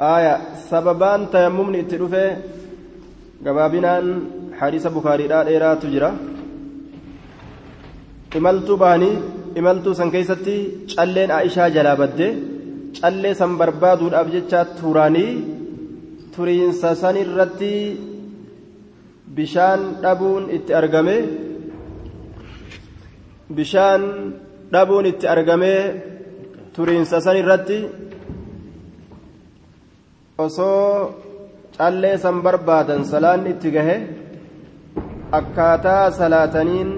aya sababaan tayammumni itti dhufe gabaabinaan hadiisa bukaariidhaa dheeraatu jira. Imaltuu bahanii imaltuu san keessatti calleen aishaa jalaa badde callee san barbaaduudhaaf jecha turanii turiinsa san irratti bishaan dhabuun itti argame bishaan dhabuun itti argamee turiinsa san irratti osoo callee san barbaadan salaan itti gahe akkaataa salaataniin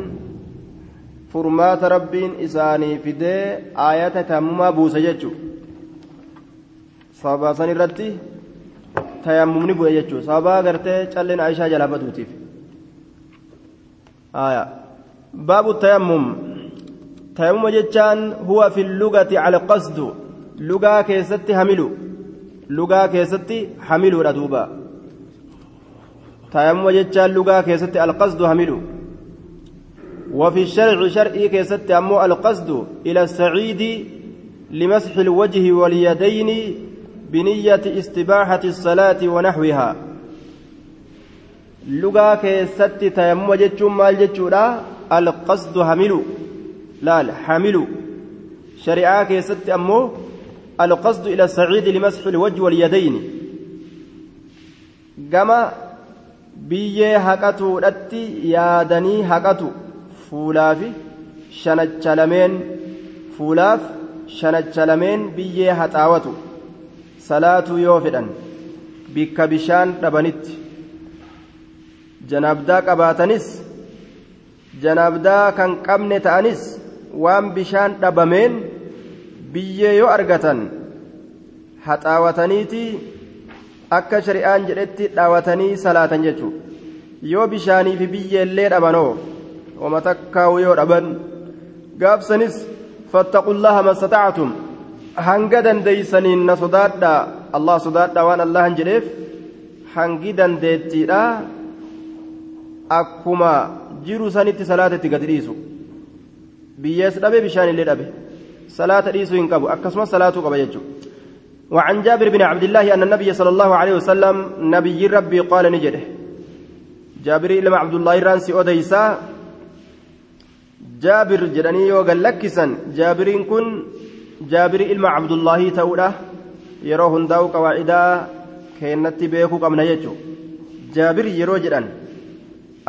furmaata rabbiin isaanii fidee aayata tayammuma buuse jechuudha sababa san irratti tayammumni bu'e jechuudha sababa gartee calleen aishaa jalaa baduutiif baabu tayammum tayammuma jechaan huwa fi lugati alqasdu lugaa keessatti hamilu lugaa keessatti hamiluudha duuba. Tayammuma jechaan lugaa keessatti alqasdu hamilu. وفي الشرع شرعي كيست أمو القصد إلى السعيد لمسح الوجه واليدين بنية استباحة الصلاة ونحوها لغا كيست تيمم جتشم مال جتشورا القصد حمل لا حمل شريعة كيست أمو القصد إلى السعيد لمسح الوجه واليدين كما biyyee haqatuudhatti yaadanii haqatu fuulaaf shanacha lameen fuulaaf shanacha lameen biyyee haxaawatu salaatuu yoo fedhan bikka bishaan dhabanitti janaabdaa qabaatanis janaabdaa kan qabne ta'anis waan bishaan dhabameen biyyee yoo argatan haxaawataniitii akka shari'aan jedhetti dhaawatanii salaatan jechuudha yoo bishaanii fi biyyeellee dhabanoo wama takkaawu yoo dhaban gaabsanis fattaqullaha mastata'atum hanga dandeeysaniin na sodaadha allah sodaadha waan allahan jedheef hangi dandeettiidha akkuma jiru sanitti salaata itti gadi dhiisu biyyees dhabe bishaanillee dhabe hin qabu. Akkasumas salaatuu qaba jechuudha. وعن جابر بن عبد الله أن النبي صلى الله عليه وسلم نبي ربي قال نجده جابر لما عبد الله رانسي أديسا جابر جدني يوغا لكسا جابرين كن جابر إلما عبد الله تولى يروه داو قواعدا كينت بيكو قمنا يجو جابر يرو جدن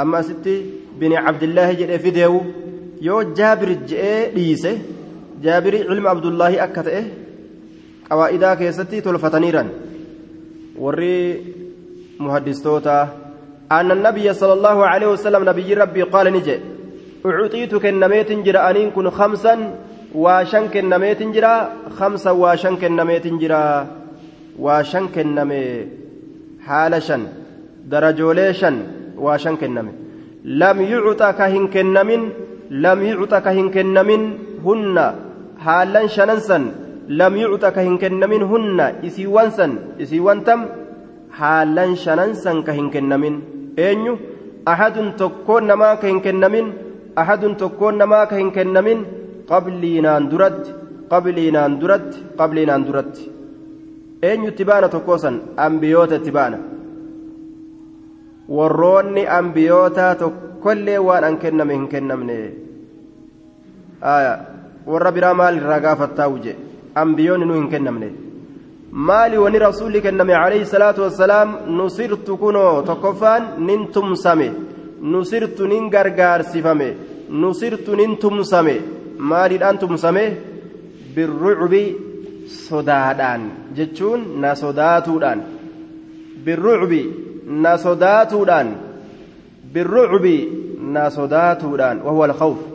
أما ستي بن عبد الله جد فيديو يو جابر جئ ليسه جابر علم عبد الله أكته qawaa'idaa keessatti tolfataniiran warri muhaddistoota anna nabiyya sala allahu aleyhi wasalam nabiyyi rabbii qaala ni jedhe ucuxiitu kennameetin jira aniin kun kamsan waa shan kennameetin jira kamsan waa shan kennameetin jira waa shan kenname haala shan darajoolee shan waa shan kenname lam yucuxa ka hin haalan shanan san lam yucxa ka hin kennamin hunna isiiwwan san isiiwwan tam haalan shanan san ka hin kennamin eenyu ahadun tokkoon namaa ka hin kennamin ahadun tokkoon namaa ka hin kennamin qabliinaan duratti qabliinaan duratti qabliinaan duratti eenyu itti baana tokkoo san ambiyoota itti baana warroonni ambiyootaa tokkollee waan an kenname hin kennamne warra biraa maal irraa gaafattaa'u jedhe ambiyoonni nu hin kennamne maali wani rasuulli kenname alayhi salaatu wassalaam nusirtu kunoo tokkoffaan nin tumsame nusirtu nin gargaarsifame nusirtu nin tumsame maaliidhaan tumsame birrucbi sodaadhaan jechuun na sodaatuudhaan birrucbi na sodaatuudhaan birrucbi na sodaatuudhaan wahuwa alkhawf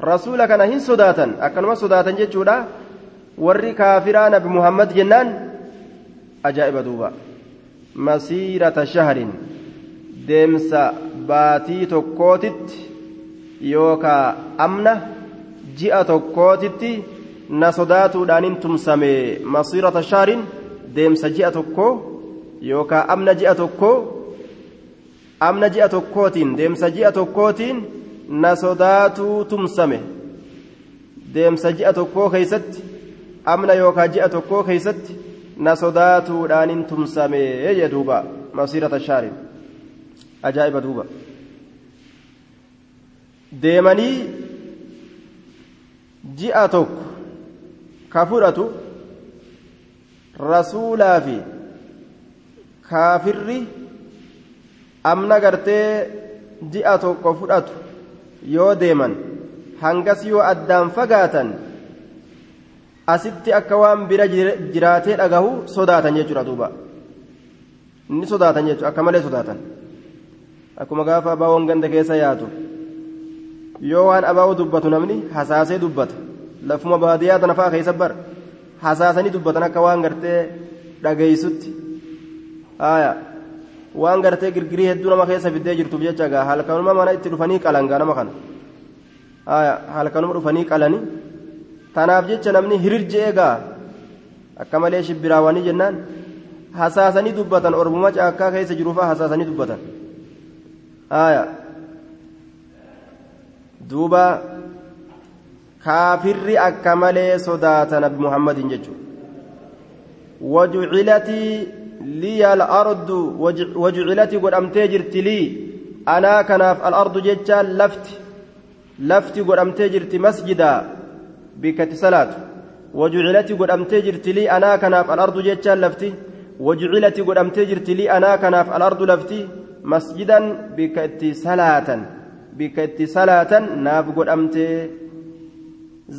rasuula kana hin sodaatan akkanuma sodaatan jechuudha warri kaafiraa nabi muhammad jennaan ajaa'iba duuba masiirata shahrin deemsa baatii tokkootitti yookaa amna ji'a tokkootitti na sodaatuudhaanin tumsame masiirata shahrin deemsa ji'a tokkoo yookaa amna ji'a tokkoo amna ji'a tokkootiin deemsa ji'a tokkootiin na sodaatuu tumsame. Deemsa ji'a tokkoo keeysatti amna yookaa ji'a tokkoo keeysatti na sodaatuudhaanin tumsamee jee duuba. Masiirata shaari ajaa'iba duuba. Deemanii ji'a tokko ka fudhatu rasuulaa fi kaafirri amna gartee ji'a tokko fudhatu yoo deeman hangas yoo addaan fagaatan asitti akka waan bira jiraatee dhagahu sodaatan jechuudha duuba. Ni sodaatan jechuudha akka malee sodaatan. Akkuma gaafa abaawwan ganda keessa yaatu. Yoo waan abaa'u dubbatu namni hasaasee dubbata. Lafuma baadiyyaa tana fa'aa keessa bar. Hasaasanii dubbatan akka waan gartee dhageessutti waan gartee girgirii hedduu nama keessa fiddee jirtuuf jecha gaa halkanuma mana itti dhufanii qalangaa nama kana halkanuma dhufanii qalanii tanaaf jecha namni hirirje eegaa akka malee shibbiraawanii jennaan hasaasanii dubbatan ormuma caakkaa keessa jiruufaa hasaasanii dubbatan duuba kaafirri akka malee sodaata nabi muhammadin jechuudha wajucilatii liya al-ardu wajucilatii godhamtee jirti lii anaa kanaaf al-ardu jechaan lafti lafti godhamtee jirti masjidaa bikkatti salaatu wajucilati godhamtee jirti lii anaa kanaaf al-ardu jechaan lafti wajucilati godhamtee jirti lii anaa kanaaf al-ardu lafti masjidan bikka itti salaatan bikka itti salaatan naaf godhamtee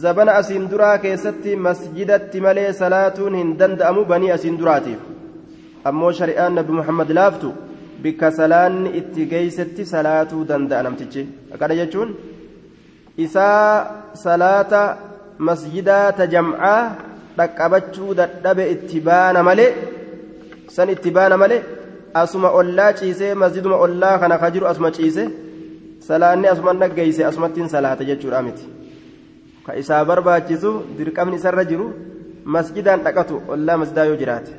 zabana asiin duraa keessatti masjidatti malee salaatuun hin danda'amu banii asiin duraatiif ammoo shari'aan nabi muhammad laaftu bikka salaanni itti geeysetti salaatuu danda'a namtichi akkana jechuun isaa salaata masjidaa ta jam'aa dhaqqabachuu dadhabe itti baana malee san itti baana malee asuma ollaa ciisee masjiduma ollaa kana ka jiru asuma ciise salaanni asuma dhaggeeyse asumattiin salaata jechuudha miti ka isaa barbaachisu dirqamni isarra jiru masjidaan dhaqatu ollaa masjidaa yoo jiraate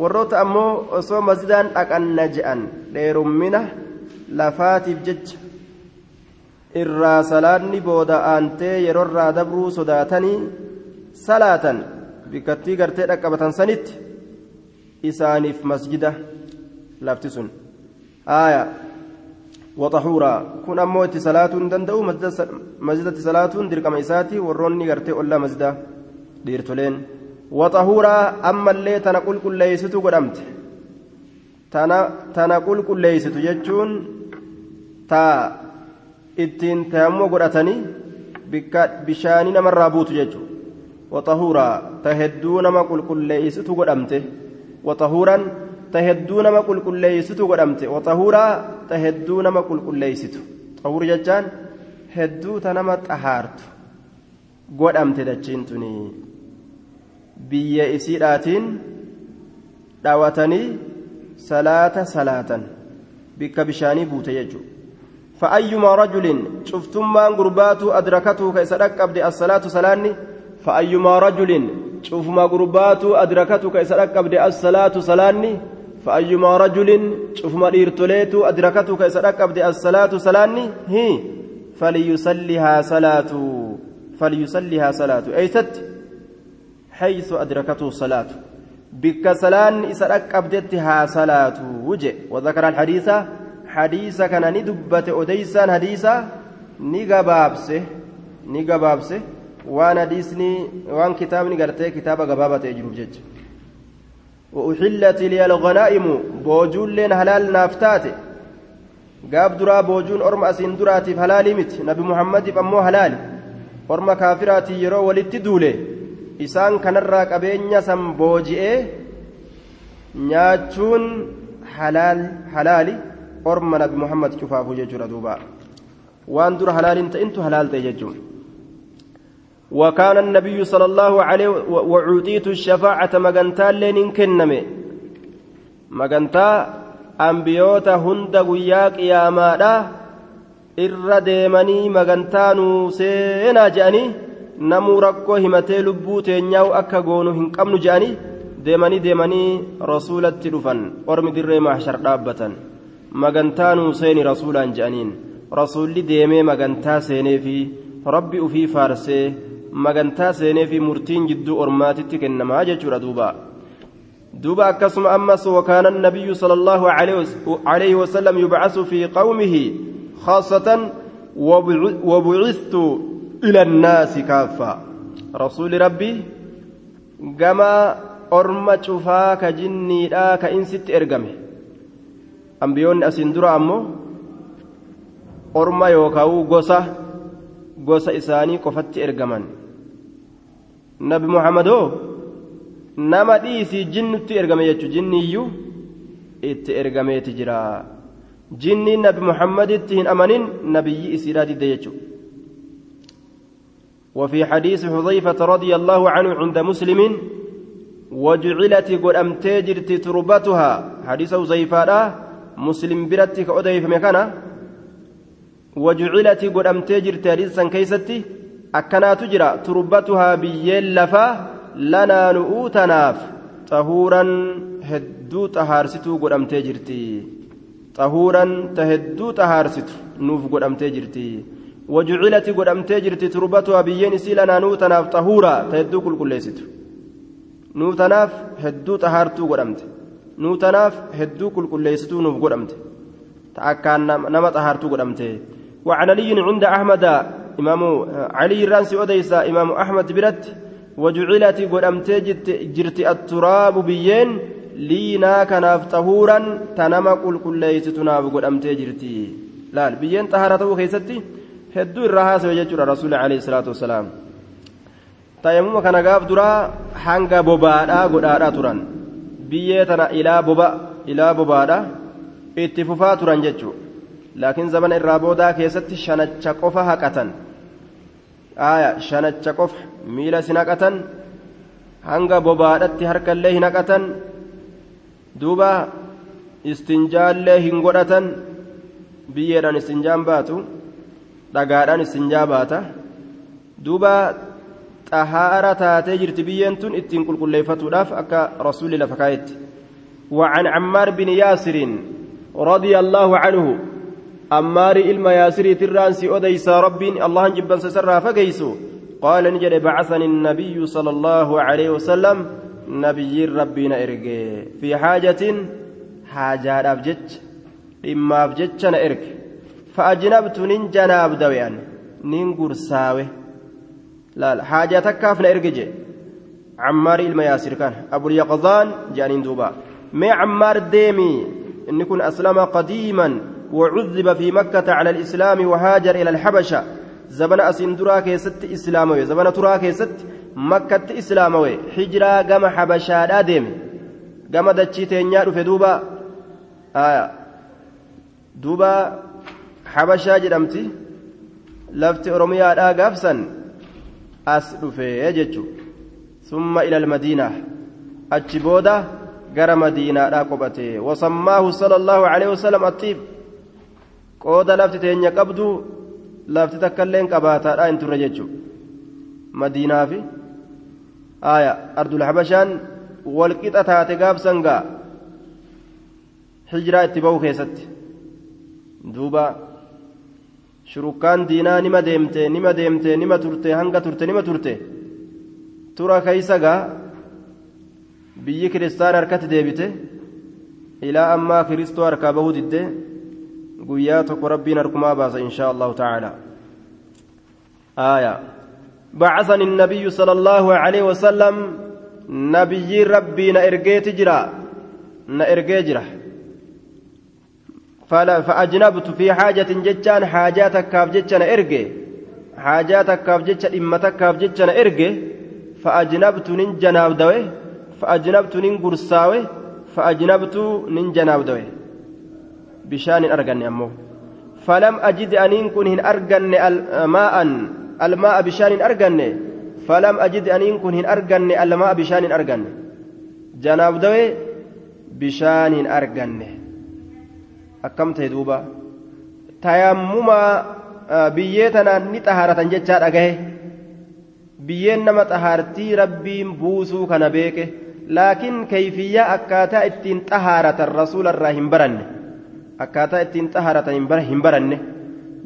warroota ammoo osoo masjidaan dhaqanna je'an dheerummina lafaatiif jecha irraa salaanni booda aantee yeroorraa dabruu sodaatanii salaatan bikkattii gartee dhaqqabatan sanitti isaaniif masjida lafti sun aaya ammoo itti salaatuu hin danda'u masjidatti salaatuun dirqama isaati warroonni gartee ollaa masjida dhiirtoleen waxahuuraa ammallee tana qulqulleeysitu godhamte. Tana qulqulleeysitu jechuun taa ittiin tayammuu godhatanii bishaanii namarraa buutu jechuudha. Waxahuuraa ta hedduu nama qulqulleeysitu godhamte. Waxahuuraan ta hedduu nama qulqulleeysitu godhamte. Waxahuuraa ta hedduu nama qulqulleeysitu xahuur jechaan hedduu ta nama xahaartu godhamte dachiin tuni biyya isiidhaatiin dhawatanii salaata salaatan bikka bishaanii buute jechuudha. فأيما رجل شفتما قربات أدركته كيسرق أبدي الصلاة سلاني فأيما رجل شوفما قربات أدركته كيسرق أبدي الصلاة سلاني فأيما رجل شوفما إرتليت أدركته كيسرق أبدي الصلاة سلاني هي فليصليها صلاة فليصليها صلاة أي ست حيث أدركته الصلاة بك سلان إسرق أبدتها صلاة وجه. وذكر الحديث odeysaan hadiisa ni gabaabse ni gabaabse waan hadiisni waan kitaabni gartee kitaaba gabaaba ta'e jiruuf jecha وأحلت لي الغنائم بوجون لين هلال نافتات. قاب درا بوجون أرم أسين دراتي هلالي مت. نبي محمد فمو هلال أرم كافراتي يرو ولت دولي إسان كان الراك أبين سم بوجئ نياتشون حلال حلالي orma nabi muhammad cufaafu jechuudha duuba waan dura halaalin ta'intu halaal ta'e jechuun وكان النبي صلى الله عليه وعطيت الشفاعة مغنتا لين كنمي مغنتا أنبيوتا هند قياك يا مادا irra deemanii magantaa nuu seenaa je'anii namuu rakkoo himatee lubbuu teenyaa'u akka goonu hin qabnu je'anii deemanii deemanii rasuulatti dhufan ormi dirree mahshar dhaabbatan magantaa nuu seeni rasuulaan je'aniin rasuulli deemee magantaa seenee fi rabbi ufii faarsee magantaa seenee fi murtiin jidduu ormaatitti kennamaa jechuudha duuba دوبا أكسم أمس وكان النبي صلى الله عليه وسلم يبعث في قومه خاصة وبعثت إلى الناس كافة رسول ربي كما أرمى شفاك جني لا كإنست إرقمه أنبيون أسندر أمه أرمى يوكاو قصة قصة إساني قفت إرقمان نبي محمد nama dhiisii jinnutti ergame jechuun jinniyyuu itti ergameeti jira jinni nabi muhammaditti hin amanin nabiyyi isiidhaa didde jechuudha وفي حديث حذيفة رضي الله عنه عند مسلم وجعلت قد أمتجرت تربتها. حديث حذيفة مسلم برتك أديف مكانه وجعلت قد أمتجرت حديثا كيستي أكنا تجرى تربتها بيين لفا lanaa nu'uu tanaaf xahuuran hedduu xahaarsituu godhamtee jirti xahuuran ta hedduu xahaarsitu nuuf godhamtee jirti godhamtee jirti biyyeen isii lanaa nuu tanaaf xahuura ta hedduu qulqulleessitu nuu tanaaf hedduu xahaartuu godhamte nuu tanaaf hedduu qulqulleessituu nuuf godhamte ta akkaan nama xahaartuu godhamte وعن علي عند أحمد إمام علي الرانسي أديسا إمام أحمد برت وجعلت قدمتي جرت التراب بيين لينا كناف طهورا تنما قل كل ليس تناف قدمتي جرتي لا بيين طهارته كيستي هدو الرهاس وجدت الرسول عليه الصلاة والسلام tayammuma kana gaaf duraa hanga bobaadhaa godhaadhaa turan biyyee tana ilaa boba ilaa bobaadha itti fufaa turan jechuudha laakiin zamana irraa boodaa keessatti shanacha qofa haqatan aya shanacha qofa miila si naqatan hanga bobaadhatti harkallee hin haqatan duuba istinjaallee hin godhatan biyyeedhaan istinjaan baatu dhagaadhaan istinjaa baata duuba xahaara taatee jirti biyyeen tun ittiin qulqulleeffatuudhaaf akka rasuulli lafa kaayetti. وعن عمار بن ياسر رضي الله عنه أمار إلما ياسر ترانسي أديس رب الله جبا سسرها فقيسو قال نجد بعثني النبي صلى الله عليه وسلم نبي ربنا إرقي في حاجة حاجة أبجج إما أبجج أنا إرق فأجنبت ننجناب دويان. ننقر ساوي لا لا حاجة تكافنا إرقج عمار المياسر كان. أبو اليقظان جانين دوبا. ما عمار ديمي إن يكون أسلم قديما وعذب في مكة على الإسلام وهاجر إلى الحبشة. زبنا أسندرا كيست إسلاموي. زبنا ترا كيست مكة إسلاموي. حجرا قام حبشا ديم قام دتشيتين يارو في دوبا. آية. دوبا حبشا جرمتي لفت أروميا قافسا as dhufee jechuun summa ilal madiinaa achi booda gara madiinaadhaa qophatee wasammaahu sallallahu alaihi wasallam attiif qooda lafti teenya qabdu lafti takkailleen qabaataadhaa hin turre jechuun madiinaa fi aaya ardul habashaan walqixa taate gaabsangaa hijiraa itti ba'u keessatti duuba. Shurukkaan diinaa nima deemte nima deemte nima turte hanga turte nima turte tura keeysa gaa biyyi kiristaan harkatti deebite ilaa ammaa kiristoo harkaa bahuu didde guyyaa tokko rabbiin harkumaa baasa inshaa allahu tacaala آية بعثني النبي صلى الله عليه وسلم نبي ربي نأرجيت جرا نأرجي جرا فأجنبت في حاجة جتان حاجاتك كاف جتان إرجي. حاجاتك كاف جتان إمتك كاف جتان فأجنبت نين جناب دوي فأجنبت نين قرصاوي فأجنبت نين جناب دوي بشان أرجني أمو. فلم أجد أن كن أرجن الماء الماء بشان أرجني فلم أجد أن كن أرجن الماء بشان أرجني جناب دوي بشان أرجني akkam ta'e duuba. Tayammuma biyyee tanaan ni xahaaratan jechaa dhagahe. Biyyeen nama xahaartii rabbiin buusuu kana beeke. Laakiin kayfiyyaa akkaataa ittiin xahaaratan rasuularraa hin baranne. Akkaataa ittiin xahaaratan hin baranne.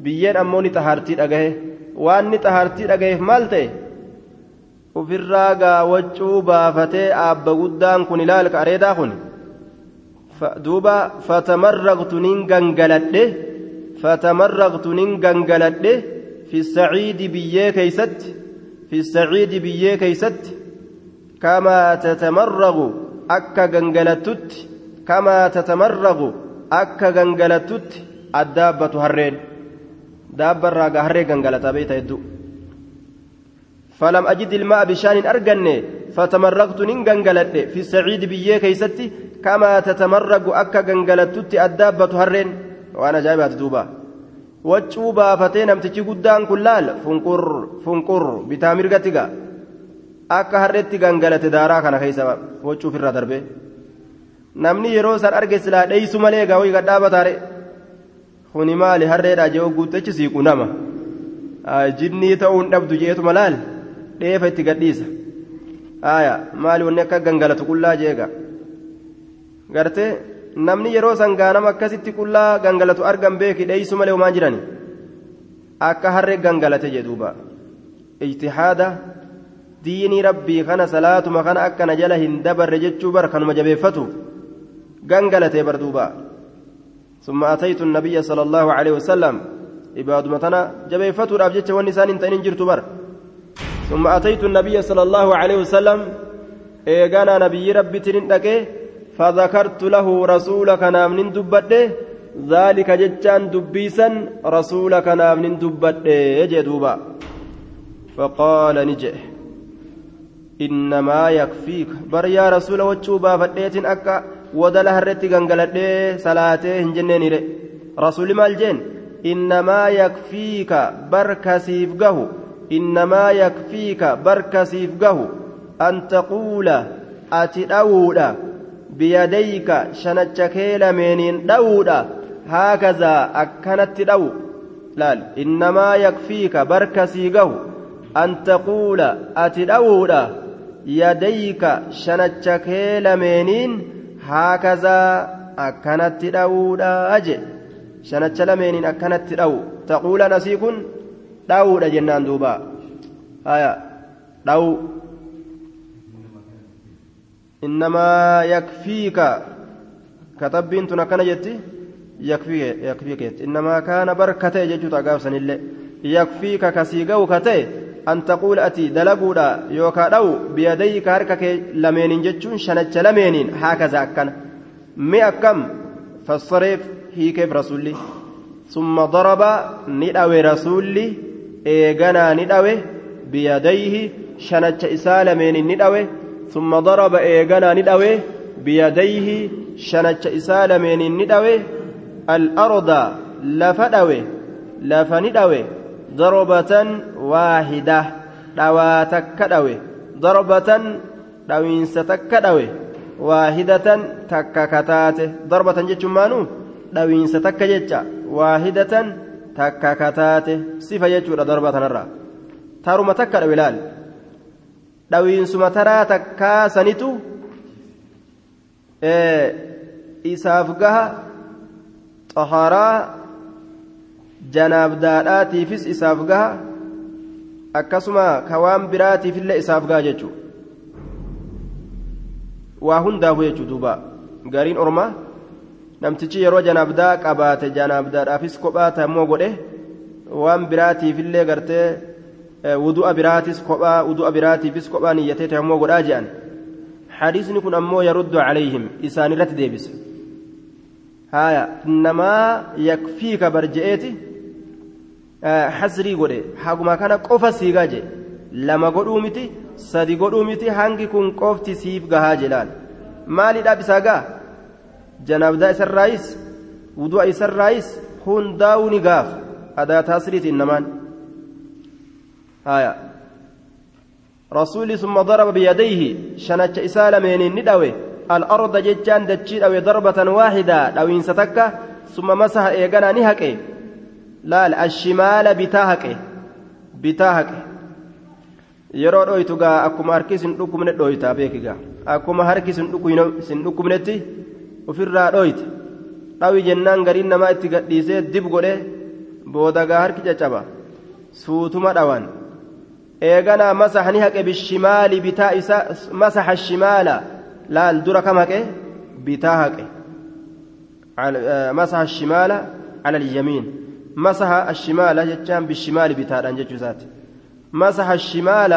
Biyyeen ammoo ni xahaartii dhagahe. Waan ni xahaartii dhagaheef maal ta'e? Ofirraa gaawwachuu baafatee aabba guddaan kun ilaal ka areedaa kun gangaladhe fatamarraqtu nin gangaladhe fi saciidi biyyee keeysatti fi saciidi biyyee keeysatti kamaa tatamarraqu akka gangalattutti kamaa tatamarraqu akka gangalattutti addaabbatu harreen daabbarraa gaa harree gangalataa beeyta hedduu فلم أجد الماء بشان أرجن فتمرقت ننجنجلت في السعيد بيه كيستي kamaa tatamarragu akka gangalattutti addaabbatu harreen waan ajaa'ibaati duuba waccuu baafatee namtichi guddaan kun laal funqur funqur bitaa mirgatti gaa akka harreetti gangalate daaraa kana keessa waccuu ofirraa darbee namni yeroo san arge silaa dheeysu malee gaa hoyi gadhaabataare kuni maali harreedhaa jee ogguutechi siiqu nama jinnii ta'uun dhabdu jeetuma laal dheefa itti gadhiisa maali wanni akka gangalatu qullaa jeega. Gartee namni yeroo san gaanama akkasitti qullaa gangalatu argan beeki dheeysu malee homaa jirani akka harree gangalate jedhuuba ijtihaada diinii rabbii kana salaatuma kana akkana jala hin dabarre jechuu bar kanuma jabeeffatuuf gangalatee bar duuba ثم أتيت النبي صلى الله عليه وسلم عباد متنا جبيفتو رابجت ونسان انتين جرت بر ثم أتيت النبي صلى الله عليه وسلم إيغانا نبي ربي تنين فذكرت له رسولك نام دبته ذلك جتان دبيسا رسولك نام دبته يجدوبا فقال نجئ إنما يكفيك بر يا رسول وجوبا فديت أكا ودل هرتي غنغلدي صلاتي هنجنين ري رسول مالجين إنما يكفيك بركسيف قهو إنما يكفيك بركسيف قهو أن تقول biyadayka shanacha kee lameeniin dha'uudha haakazaa akkanatti dha'u laal innamaa yakfiika barka sii gahu. An taquula ati dha'uudha yadayka shanacha kee lameeniin haakazaa akkanatti dha'uudha je shanacha lameeniin akkanatti dha'u taquulaan asii kun dha'uudha jennaan duuba. Haya dha'u innamaa yakfiika katabbiin tun akkana jetti yakfiikeetti innamaa kaana barka ta'e jechuuta gaafsanillee yakfiika kasii ga'u ka ta'e an taquula ati dalaguudha yookaa dhawu biyadayka harka kee lameeniin jechuun shanacha lameeniin haakaza akkana mi akkam fassareef hiikeef rasulli summa daraba ni dhawe rasulli eeganaa ni dhawe biyadayhi shanacha isaa lameeniin ni dhawe daraba eeganaa ni dhawe biyadayhi shanacha isaa lameeniin ni dhawe al'arda lafa dhawe lafa ni dhawe darbatan waahida dhawaa takka dhawe darbatan dhawiinsa takka dhawe waahidatan takka kataate darbatan jechuun maanuu dhawiinsa takka jecha waahidatan takka kataate dhawiinsuma taraa takkaa sanitu isaaf gaha xaharaa janaabdaadhaatiifis isaaf gaha akkasuma ka waan biraatiifillee isaaf gaha jechuu waa hundaafu jechuu duuba. Gariin ormaa namtichi yeroo janaabdaa qabaate janaabdaadhaafis kophaa tammoo godhe waan biraatiifillee gartee wudu'a biraatis kophaa wudu'a biraatiifis kophaa niyyatee tammoo godhaa jedhan hadiisni kun ammoo yaruddu calayhim isaan irratti deebisa. Haya innamaa yakfiika barje'eeti hasrii godhe. Haguma kana qofa siigaa jedhe lama godhuu miti sadi godhuu miti hangi kun qofti siif gahaa jedhaan maaliidhaaf isaa gaha janaabdaa isarraayis wudu'a isarraayis hundaa'uu ni gaaf adaa taasiriiti innamaan rasuuli summa daraba biyadayhi shanacha isaa lameenin ni dhawe الأرض جتان دتشي أو ضربة واحدة أو إنستك ثم مسح إيغانا نهكي لا الشمال بتاهك بتاهك yeroo dhoytu gaa akkuma harki sin dhukkubne dhoyta beekigaa akkuma harki sin dhukkubnetti ofirraa dhoyte dhawi jennaan gariin namaa itti gadhiisee dib godhe booda gaa harki caccaba suutuma dhawan eeganaa masaxa ni haqe bishimaali bitaa isaa masaxa shimaala. Laal dura kam haqe? Bitaa haqe. Masaxa shimaala على اليمين مسح الشمال جتان بالشمال بتادان جتشوسات مسح الشمال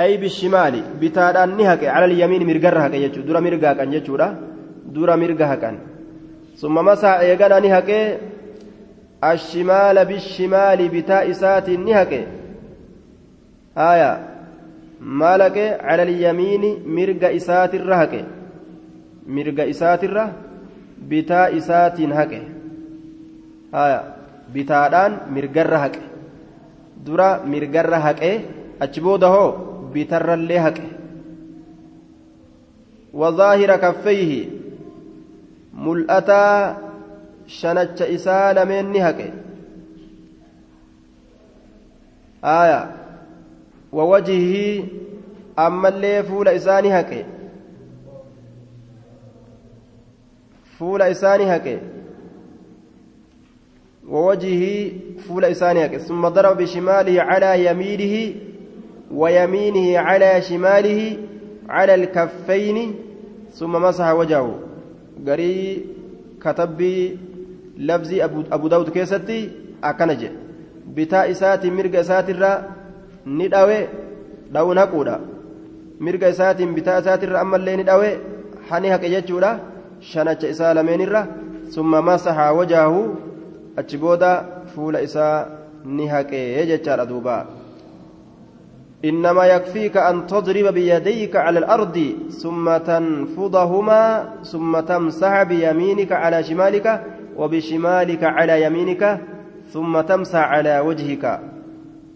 أي بالشمال بتادان نهك على اليمين مرقرها كجتشو دورا مرقا كان جتشورا دورا مرقا كان ثم مسح إيقانا نهك الشمال بالشمال بتاء إسات نهك آية مالك على اليمين مرقا إسات الرهك مرقا إسات الره بتاء إسات هكه bitaadhaan mirgarra haqe dura mirgarra haqee achi booda hoo bitarrallee haqe wazaahira kaffeyhi mul'ataa shanacha isaa lameen ni haqe aya wawajihii ammallee fuula isaa ni haqe isaa ni haqe ووجهه فول إسانيك ثم ضرب بشماله على يمينه ويمينه على شماله على الكفين. ثم مسح وجهه. قري كتب لفظي أبو داود كيستي أكنج بتاء إسات مرق إسات الرا نداوي داون هكودا مرق إسات بتاء إسات الرا أما اللي نداوي حني هكا يجودا شنج إسالمين الرا ثم مسح وجهه achi booda fuula isaa ni haqee jechaadha duuba. إنما يكفيك أن تضرب بيديك على الأرض ثم تنفضهما ثم تمسح بيمينك على شمالك وبشمالك على يمينك ثم تمسح على وجهك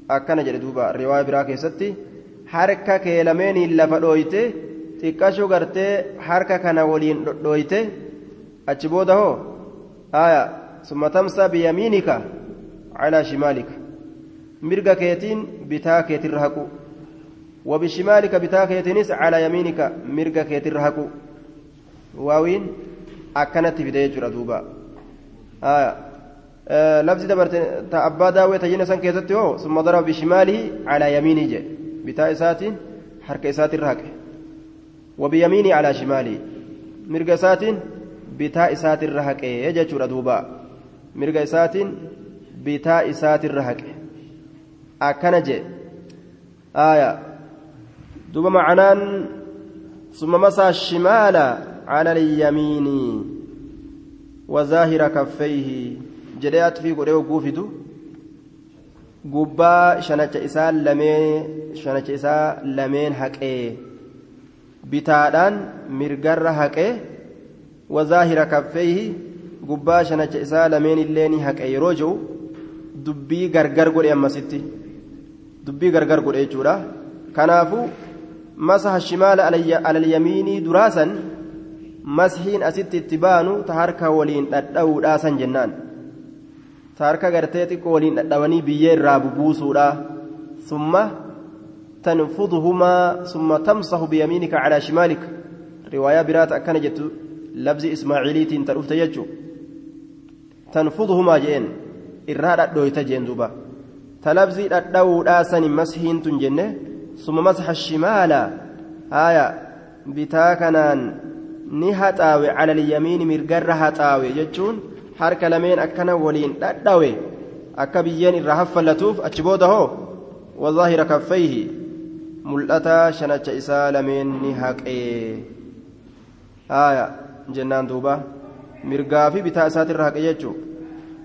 akkana jedhe duuba riwaaya biraa keessatti harka kee lameeniin lafa dhooyte xiqqashuu gartee harka kana waliin dhodhooyte achi booda hoo? Aya summa tamsaa biyamiinika calaa shimaalika. Mirga keetiin bitaa keetirra haqu. Wabishimaalika bitaa keetiinis calaa yamiinika mirga keetirra haqu. Waawiin akkanatti fide jechuudha duuba. Aya آه. آه لفظ دبرت تأبا داوي تجينا سن كيتتي ثم ضرب بشماله على يمينه جي بتا إسات حركة إسات الرهق وبيميني على شمالي مرقى إسات بتا إسات الرهق يجي دوبا mirga isaatiin bitaa isaatirra haqe akkana jee aya duba macanaan summa masaa shimaala cala alyamiini wazaahira kaffeyhi jedhee atfii godhee hogguu fidu gubbaa shanacha isaa lameen shanacha isaa lameen haqee bitaadhaan mirgarra haqee wazaahira kaffeyhi gubbaa shanacha isaa lameen illee ni haqe yeroo jiru dubbii gargar godhe ammasitti dubbii gargar godhe jechuudha. Kanaafuu masaha shimaala alalyamiinii duraasan mashiin asitti itti baanu ta harka waliin dhadha'uudhaasan jennaan taarka gartee xiqqoo waliin dhadhabanii biyyee irraa bubuusuudha summa tanfuduhumaa summa tamsahu biyamiinika calaa shimaalik. Riwaayaa biraata akkana jettu labsi ismaaciiliitiin ta jechu jechuu? Tanfuduhumaa jeen irraa dhadhooyta jeen duuba. Ta labsii dhadhawuudhaa sani mashiin tun jenne summa masxa shimaala haaya bitaa kanaan ni haxaawe calal yamiini mirgarra haxaawe jechuun harka lameen akkana waliin dhadhawe akka biyyeen irraa haffallatuuf achi booda hoo wazaahira kaffayhi mul'ata shanacha isaa lameen ni haqee aya jennaan duuba mirgaa fi bitaa isaatirra haqe jechuu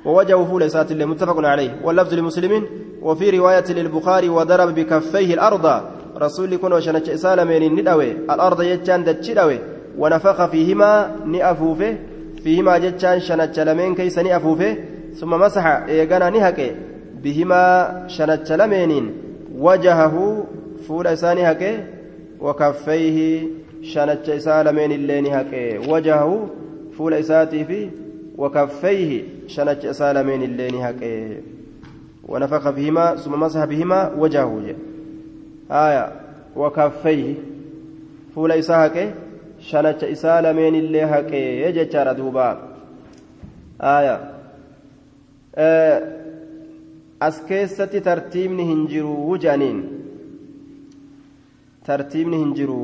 ووجهه فول إسات اللي متفق عليه واللفظ لمسلم وفي رواية للبخاري وضرب بكفيه الأرض رسول كن وشنش إسال من ندوي الأرض يجان دتشدوي ونفخ فيهما نأفوفه فيهما جتان شنج لمن كيس نأفوفه ثم مسح إيقنا نهك بهما شنج لمن وجهه فول إسانهك وكفيه شنج إسالمين اللي نهك وجهه فول إساتي فيه وكفيه شنج إسالمين اللي نهك ونفخ فيهما ثم مسح بهما وجهه آية وكفيه فول إساهك duuba aya as keessatti tartiibni hin jiru jedhaniin tartiibni hin jiru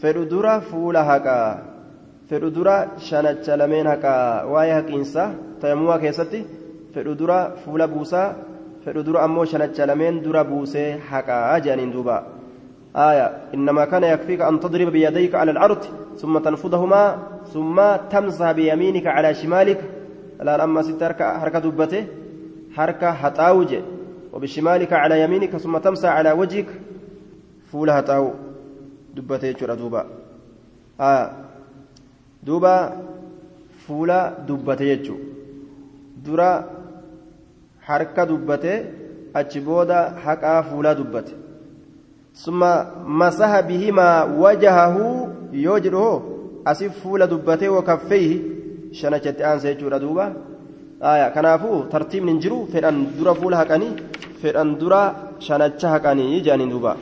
fedhu dura fuula haqaa fedhu dura shanacha lameen haqaa waa'ee haqiinsa tayammumaa keessatti fedhu dura fuula buusaa fedhu dura ammoo shanacha lameen dura buusee haqaa jedhaniin duuba آية إنما كان يكفيك أن تضرب بيديك على الأرض ثم تنفضهما ثم تمسح بيمينك على شمالك. لا لما ست حركة دبته حركة هتاوج وبشمالك على يمينك ثم تمسح على وجهك فول هتاو. دبته يجرى دوبا. آية دوبا فول دبته يجو درا حركة دبته أجبودا حقا فولا دبته. ثم مسح بهما وجهه يوجره أسف فول دبته وكفيه. شنجت أنسى يجور دوبا آية كنافو ترتيب ننجرو فإن درا فول هكاني فإن درا شنجت هكاني جاني دوبا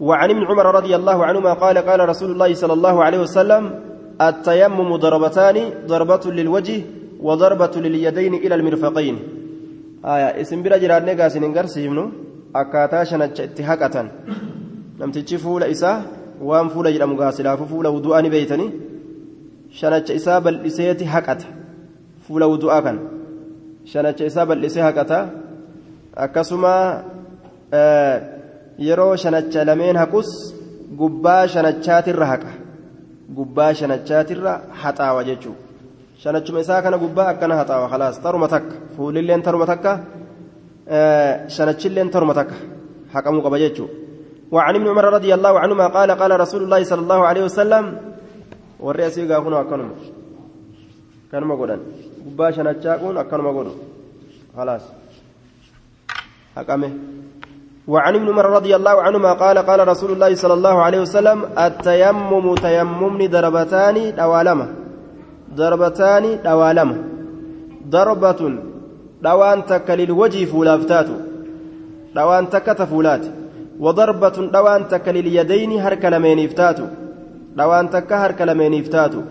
وعن ابن عمر رضي الله عنهما قال قال رسول الله صلى الله عليه وسلم التيمم ضربتان ضربة للوجه وضربة لليدين إلى المرفقين. آية اسم بلا جراد نقاس ننقرسيمنو akkaataa shanacha itti haqatan namtichi fuula isaa waan fuula jedhamu gaasilaafu fuula wudu'aa ni beeytanii shanacha isaa bal'iseeti haqata fuula wudu'aa kan shanacha isaa bal'isee haqata akkasuma yeroo shanacha lameen haqus gubbaa shanachaatirra haqa gubbaa shanachaatirra haxaawa jechuudha shanachuma isaa kana gubbaa akkana haxaawa khalaas taruma takka fuulilleen taruma takka شنتشلين ترمتك. حكموا قبجتشو وعن ابن عمر رضي الله عنهما قال قال رسول الله صلى الله عليه وسلم والرئيس يقول أكنم. كانوا مقولا قبا شنتشاكون أكنم مقولا خلاص. حكمه. وعن ابن عمر رضي الله عنهما قال قال رسول الله صلى الله عليه وسلم التيمم تيمم ضربتان دوالمة ضربتان دوالمة ضربة dhawaan takka lilwajii fuulaaf taatu dhawaan takka ta fuulaati wadarbatun dhawaan takka lilyadayni harka lameeniif taatu dhawaan takka harka lameeniif taatu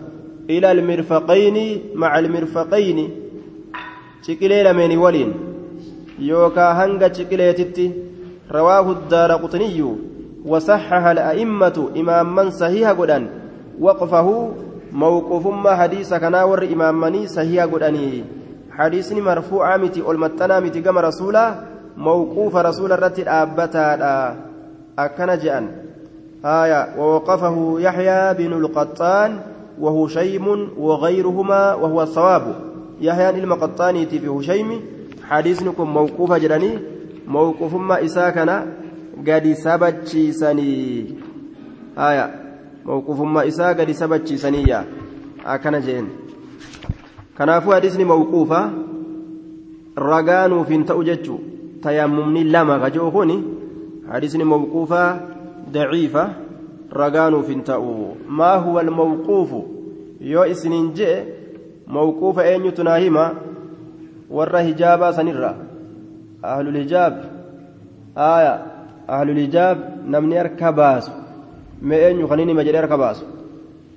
ila almirfaqayni maca almirfaqayni ciqilee lameenii waliin yookaa hanga ciqileetitti daara quxniyyu وصحح الأئمة إماما صحيح قدان وقفه موقوف ما حديث كنا ور إمامني صحيح قداني حديثني مرفوعة متي المتنا متي كما رسولا موقوف رسول الرتي أبتا أكن جأن آية ووقفه يحيى بن القطان وهو شيم وغيرهما وهو الصواب يحيى المقطاني في هشيم حديثكم موقوف جراني موقوف ما إساكنا قد سبتشيسني آية موقوف ما إسا قد سبتشيسني أكن جأن kanaafuu hadisni mawquufa ragaa nuuf hin ta'u jechuu tayammumni lama kajoo kun hadisni mawquufa daciifa ragaa nuuf hin ta'u maa huwa almawquufu yoo isiniin je'e mawquufa eenyutu naa hima warra hijaabaa sanirra ahlulhijaab aya ahlulhijaab namni harka baasu mee eenyu kan inni hima jedhe harka baasu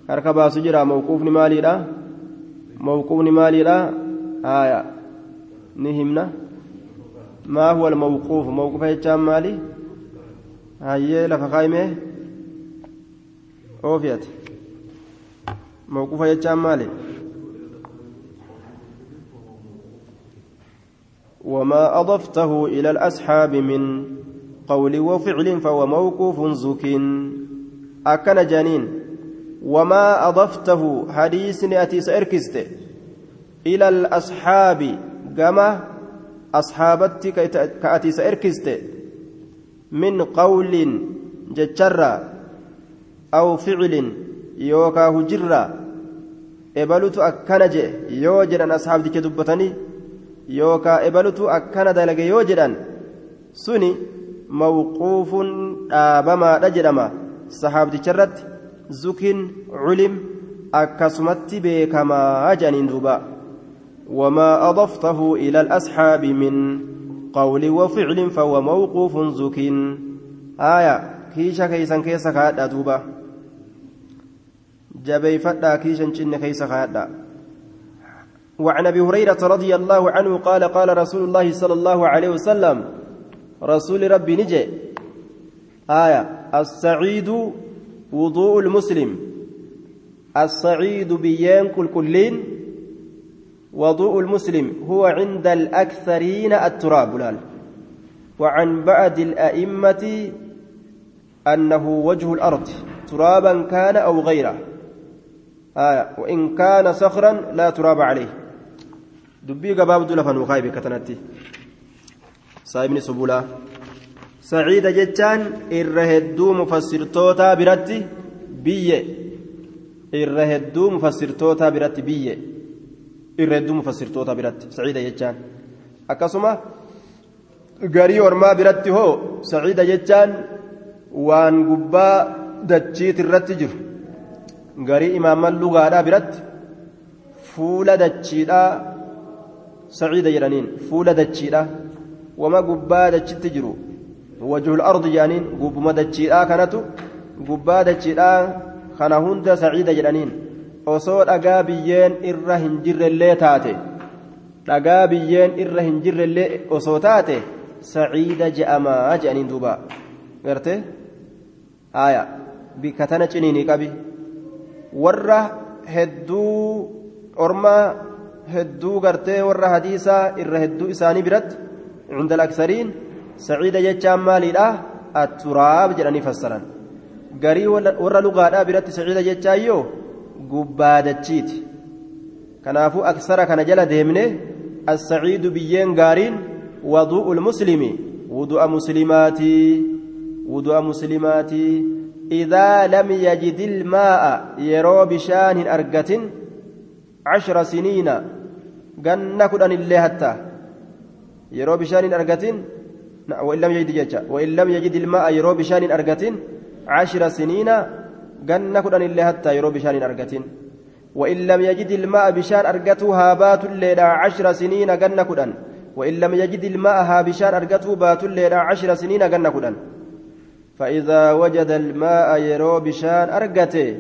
harka baasu jira mawquufni maaliidha موقوفني مالي لا. آية. نهمنا. ما هو الموقوف؟ موقوف يجام مالي. هاي لفقايمه أوفيت. موقوف يجام مالي. وما أضفته إلى الأصحاب من قول وفعل فهو موقوف زك أكن جنين. وما أضفته حديث أتي سأركست إلى الأصحاب كما أصحابتي كأتي سأركست من قول جتشرا أو فعل يوكا هجرا إبلت أكنج يوجدا أصحاب ديك دبتني. يوكا إبلت أكن دلق يوجدا سني موقوف آبما رجلما صحاب ديك زكن علم أكسمت بكما جنين دوبا وما أضفته إلى الأصحاب من قول وفعل فهو موقوف زكن آية كيشا كيسا كيسا كادا دوبا جبي فتا كيشا جن كيسا كادا وعن ابي هريره رضي الله عنه قال قال رسول الله صلى الله عليه وسلم رسول ربي نجي آية السعيد وضوء المسلم. السعيد بيان كل كلين. وضوء المسلم هو عند الأكثرين التراب لال. وعن بعد الأئمة أنه وجه الأرض ترابا كان أو غيره. آية وإن كان صخرا لا تراب عليه. دبي قباب دلفا وخايب كتنتي. صاحبني سبولا. سعيد جتان إرهدو مفسرتوتا برتي بيه إرهدو مفسرتوتا برتي بيه إرهدو مفسرتوتا برتي سعيد جتان أكسما garii ormaa biratti hoo saciida jechaan waan gubbaa dachiit irratti jiru garii imaaman lugaadhaa biratti fuula dachiidhaa saciida jedhaniin fuula dachiidhaa wama gubbaa dachitti jiru wajhul ardi jedhaniin gubbuma dachiidhaa kanatu gubbaa dachiidhaa kana hunda saciida jedhaniin osoo dhagaa biyyeen irra hin jirrellee taate dhagaa biyyeen irra hin jirrellee osoo taate saciida je'amaa je'aniin duuba garte aya bikka tana ciniinii qabi warra hedduu ormaa hedduu gartee warra hadiisaa irra hedduu isaanii biratti عند الأكثرين سعيد جتشان ماليدha التراب jedhanii fassaran garii warra lugaadhaa biratti saciida jechaa yoo gubbaadachiiti kanaafuu aksara kana jala deemne السعيد biyyeen gaariin وضوء المسلم وضوء مسلماتي وضوء مسلماتي إذا لم يجد الماء يرو بشان أرقة عشر سنين قن كدن الله حتى يرو بشان أرقة وإن لم يجد جيتشا وإن لم يجد الماء يرو بشان أرقة عشر سنين قن كدن الله حتى يرو بشان أرقة وإن لم يجد الماء بشان أرقته هابات الليلة عشر سنين قن كدن. وإن لم يجد الماء ها بشان أرقته بات الليلة عشر سنين قن كدن. فإذا وجد الماء يرو بشان أرقته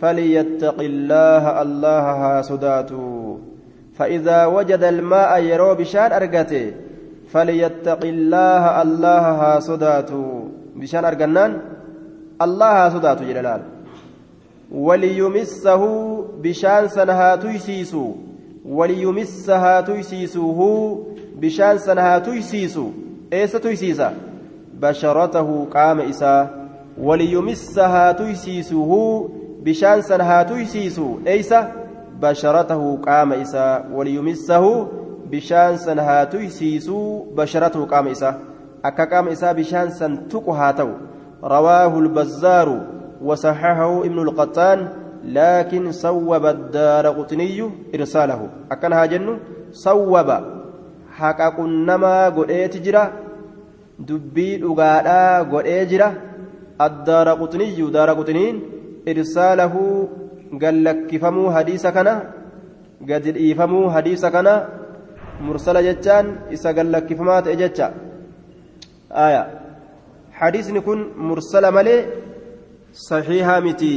فليتق الله الله ها صداته فإذا وجد الماء يرو بشان أرقته فليتق الله الله ها صداته بشان أرقنان الله ها صداته جلال وليمسه بشان سنها تيسيسو. وليمسها تيسيسوه بشان سنها تيسيسو. ايس تيسيسا؟ بشرته قام إسا. وليمسها تيسيسوه بشان سنها تيسيسو. ايس بشرته قام إسا. وليمسه بشان سنها تيسيسو بشرته قام إسا أكا قام إسا بشان سنتقها تو رواه البزار وصححه ابن القطان لكن صوب الدار قطني إرساله أكنها جن صوب حقا قنما قرئت جرا دبي أغادا قرئ جرا الدار قطني دار قطنين إرساله قال لك فمو حديث كنا قد إيفمو حديث كنا مرسل جتان إسا قال لك فمات إجتا آية حديث نكون مرسل ملي صحيحة متي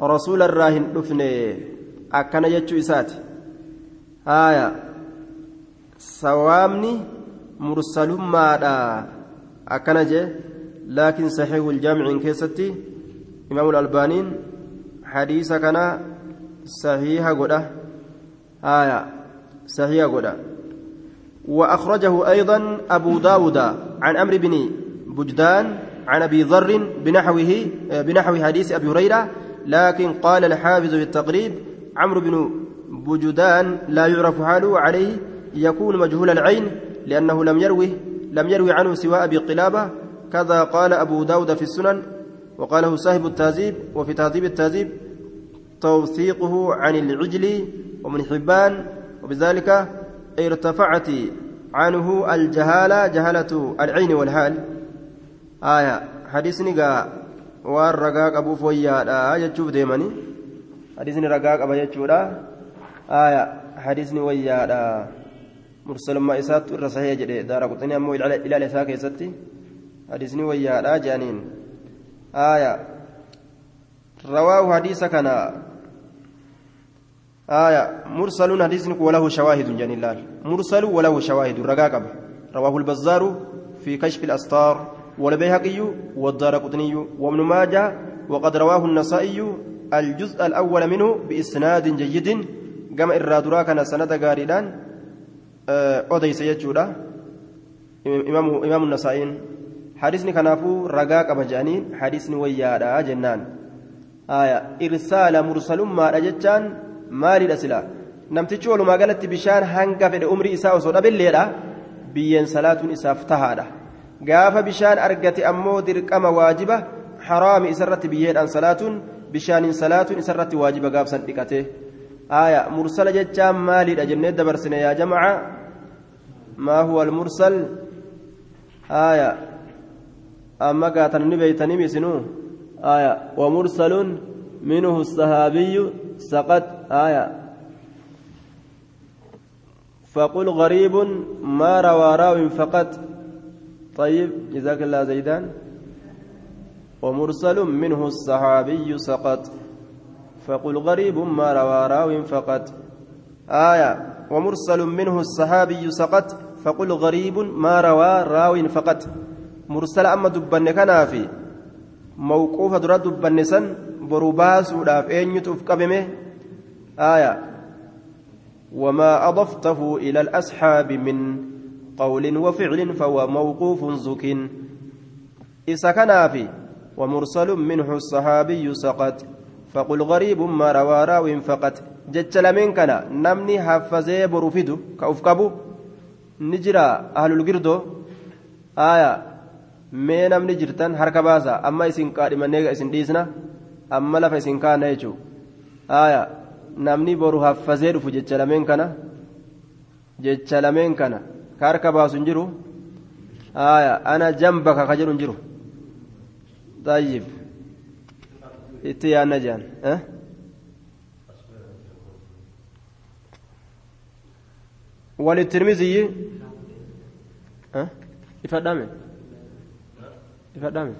رسول الراهن دفنه أكنا جتشو إسات آية سوامني مرسل مادا أكنا جي لكن صحيح الجامع كيستي إمام الألبانين حديث كان صحيح قدا آية صحيح قدا وأخرجه أيضا أبو داود عن أمر بن بجدان عن أبي ذر بنحوه بنحو حديث أبي هريرة لكن قال الحافظ في التقريب عمرو بن بجدان لا يعرف حاله عليه يكون مجهول العين لأنه لم يروه لم يروي عنه سوى أبي قلابة. كذا قال أبو داود في السنن وقاله صاحب التهذيب وفي تهذيب التهذيب توثيقه عن العجل ومن حبان وبذلك ارتفعت عنه الجهالة جهالة العين والحال. آية حديث نقا والرقاق أبو فويا آية تشوف ديماني. حديث رقاق أبا يتشودا آية حديث ويا مرسل ما إسات الرصحية جدي. دار قطني أمو إلى لساك يستي حديث ويا جانين. آية رواه حديث كان آية مرسل حديث وله شواهد جن الله. مرسل وله شواهد رقاقب رواه البزار في كشف الأستار والبيهقي والدار قطني وابن ماجه وقد رواه النسائي الجزء الأول منه بإسناد جيد. كما إرادورا كان سند غاريدان أوديس يجودا إمام إمام النسائي. حديثني كنافو رقاق بجانين حديثني ويادا جنان. آية إرسال مرسل ما رجتان مالي الأسلا namtichi walumaa galatti bishaan hanga fedhe umrii isaa osoo dhabeilleedha biyyeen salaatuun isaaf tahaadha gaafa bishaan argate ammoo dirqama waajiba haraami isarratti biyyeedhaan salaatuun bishaaniin salaatuun isarratti waajiba gaafsan dhiqate aaya mursala jechaan maaliidha jennee dabarsine yaa jamaca maa huwa almursal aaya amma gaatan ni beeytanii misinuu aaya wamursalun minhu sahaabiyyu saqat aaya فقل غريب ما روى راو فقط. طيب جزاك الله زيدان. ومرسل منه الصحابي سقط. فقل غريب ما روى راو فقط. آية. ومرسل منه الصحابي سقط. فقل غريب ما روى راو فقط. مرسل أما دبن كنافي. موقوف درا دبن سن. برباس وداف أين يتوف آية وما أضفته إلى الأصحاب من قول وفعل فهو موقوف زك إذا كان في ومرسل منه الصحابي سقط فقل غريب ما روى راو فقط جتل من كان نمني حفظي برفدو كأفكبو نجرى أهل القردو آية namni jirtan harka baasa amma isin qaadhimannee isin dhiisna? Amma lafa isin kaana jechuudha aayaa namni boru haffazee dhufu jecha lameen kana jecha lameen kana ka harka baasu hin jiru aya ana jambaka ka jedhu hin jiru tayyib itti yaanna jean وللترمذي ifadhame ifadhame